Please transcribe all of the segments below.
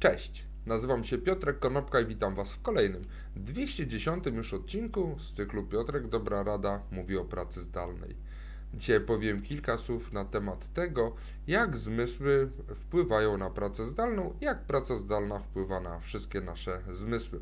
Cześć, nazywam się Piotrek Konopka i witam Was w kolejnym, 210 już odcinku z cyklu Piotrek Dobra Rada mówi o pracy zdalnej. Dzisiaj powiem kilka słów na temat tego, jak zmysły wpływają na pracę zdalną, jak praca zdalna wpływa na wszystkie nasze zmysły.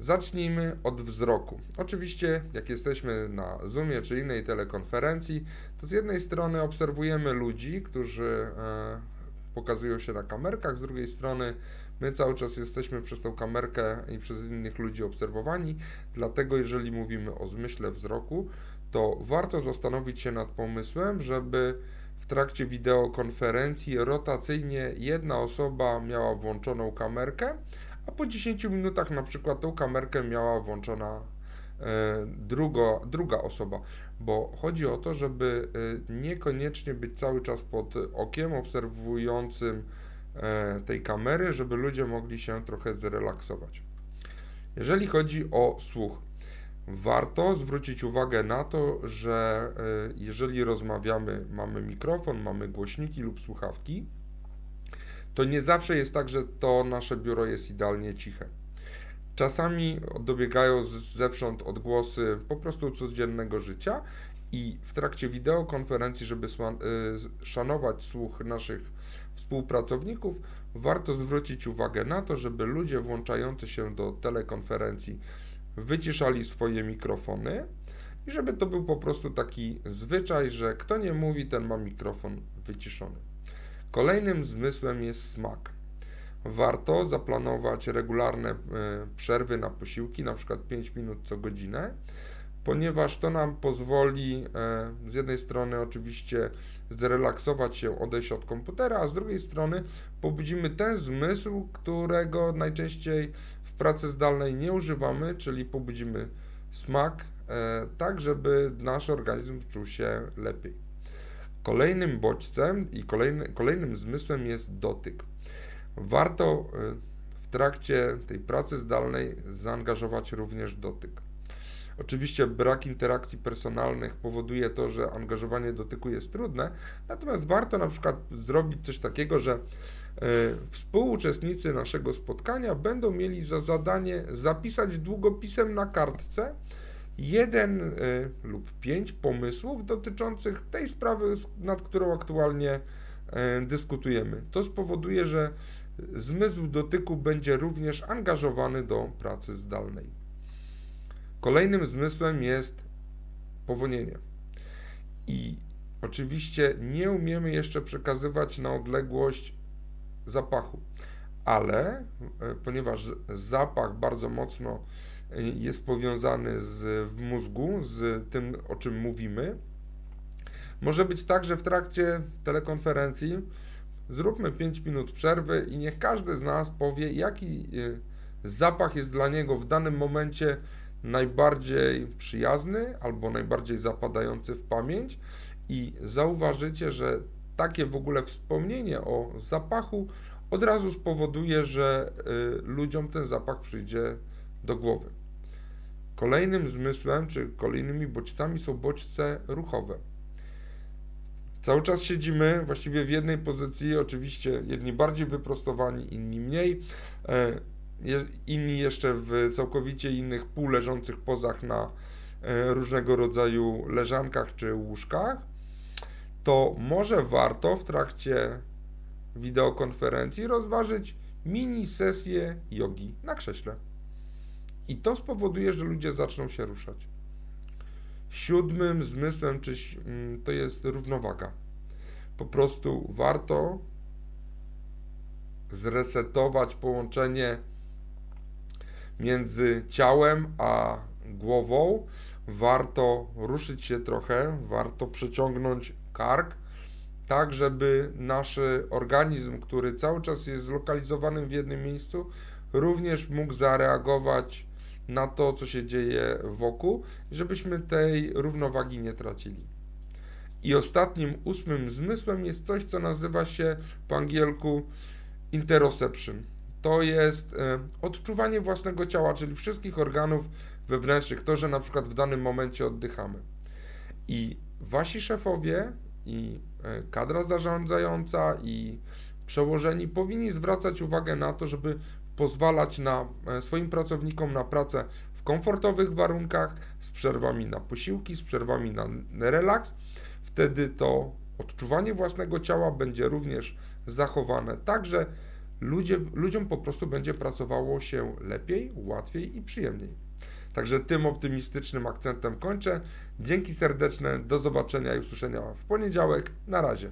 Zacznijmy od wzroku. Oczywiście, jak jesteśmy na Zoomie czy innej telekonferencji, to z jednej strony obserwujemy ludzi, którzy e, pokazują się na kamerkach, z drugiej strony my cały czas jesteśmy przez tą kamerkę i przez innych ludzi obserwowani, dlatego jeżeli mówimy o zmyśle wzroku, to warto zastanowić się nad pomysłem, żeby w trakcie wideokonferencji rotacyjnie jedna osoba miała włączoną kamerkę, a po 10 minutach na przykład tą kamerkę miała włączona drugo, druga osoba, bo chodzi o to, żeby e, niekoniecznie być cały czas pod okiem obserwującym e, tej kamery, żeby ludzie mogli się trochę zrelaksować. Jeżeli chodzi o słuch, warto zwrócić uwagę na to, że jeżeli rozmawiamy, mamy mikrofon, mamy głośniki lub słuchawki, to nie zawsze jest tak, że to nasze biuro jest idealnie ciche. Czasami dobiegają zewsząd odgłosy po prostu codziennego życia i w trakcie wideokonferencji, żeby y, szanować słuch naszych współpracowników, warto zwrócić uwagę na to, żeby ludzie włączający się do telekonferencji wyciszali swoje mikrofony i żeby to był po prostu taki zwyczaj, że kto nie mówi, ten ma mikrofon wyciszony. Kolejnym zmysłem jest smak. Warto zaplanować regularne e, przerwy na posiłki, na przykład 5 minut co godzinę, ponieważ to nam pozwoli e, z jednej strony oczywiście zrelaksować się, odejść od komputera, a z drugiej strony pobudzimy ten zmysł, którego najczęściej w pracy zdalnej nie używamy, czyli pobudzimy smak, e, tak żeby nasz organizm czuł się lepiej. Kolejnym bodźcem i kolejny, kolejnym zmysłem jest dotyk. Warto y, w trakcie tej pracy zdalnej zaangażować również dotyk. Oczywiście brak interakcji personalnych powoduje to, że angażowanie dotyku jest trudne, natomiast warto na przykład zrobić coś takiego, że y, współuczestnicy naszego spotkania będą mieli za zadanie zapisać długopisem na kartce jeden y, lub pięć pomysłów dotyczących tej sprawy, nad którą aktualnie dyskutujemy. To spowoduje, że zmysł dotyku będzie również angażowany do pracy zdalnej. Kolejnym zmysłem jest powonienie. I oczywiście nie umiemy jeszcze przekazywać na odległość zapachu, ale y, ponieważ zapach bardzo mocno jest powiązany z, w mózgu, z tym, o czym mówimy. Może być tak, że w trakcie telekonferencji zróbmy 5 minut przerwy i niech każdy z nas powie, jaki e, zapach jest dla niego w danym momencie najbardziej przyjazny albo najbardziej zapadający w pamięć i zauważycie, że takie w ogóle wspomnienie o zapachu od razu spowoduje, że y, ludziom ten zapach przyjdzie do głowy. Kolejnym zmysłem, czy kolejnymi bodźcami są bodźce ruchowe. Cały czas siedzimy właściwie w jednej pozycji, oczywiście jedni bardziej wyprostowani, inni mniej, e, inni jeszcze w całkowicie innych półleżących pozach na e, różnego rodzaju leżankach czy łóżkach, to może warto w trakcie wideokonferencji rozważyć mini sesję jogi na krześle. I to spowoduje, że ludzie zaczną się ruszać. Siódmym zmysłem czy, mm, to jest równowaga. Po prostu warto zresetować połączenie między ciałem a głową. Warto ruszyć się trochę, warto przeciągnąć kark, tak żeby nasz organizm, który cały czas jest zlokalizowany w jednym miejscu, również mógł zareagować na to, co się dzieje wokół, żebyśmy tej równowagi nie tracili. I ostatnim, ósmym zmysłem jest coś, co nazywa się po angielsku interoception. To jest e, odczuwanie własnego ciała, czyli wszystkich organów wewnętrznych, to, że na przykład w danym momencie oddychamy. I wasi szefowie, i e, kadra zarządzająca, i Przełożeni powinni zwracać uwagę na to, żeby pozwalać na e, swoim pracownikom na pracę w komfortowych warunkach, z przerwami na posiłki, z przerwami na relaks. Wtedy to odczuwanie własnego ciała będzie również zachowane, także ludzie, ludziom po prostu będzie pracowało się lepiej, łatwiej i przyjemniej. Także tym optymistycznym akcentem kończę. Dzięki serdeczne, do zobaczenia i usłyszenia w poniedziałek. Na razie.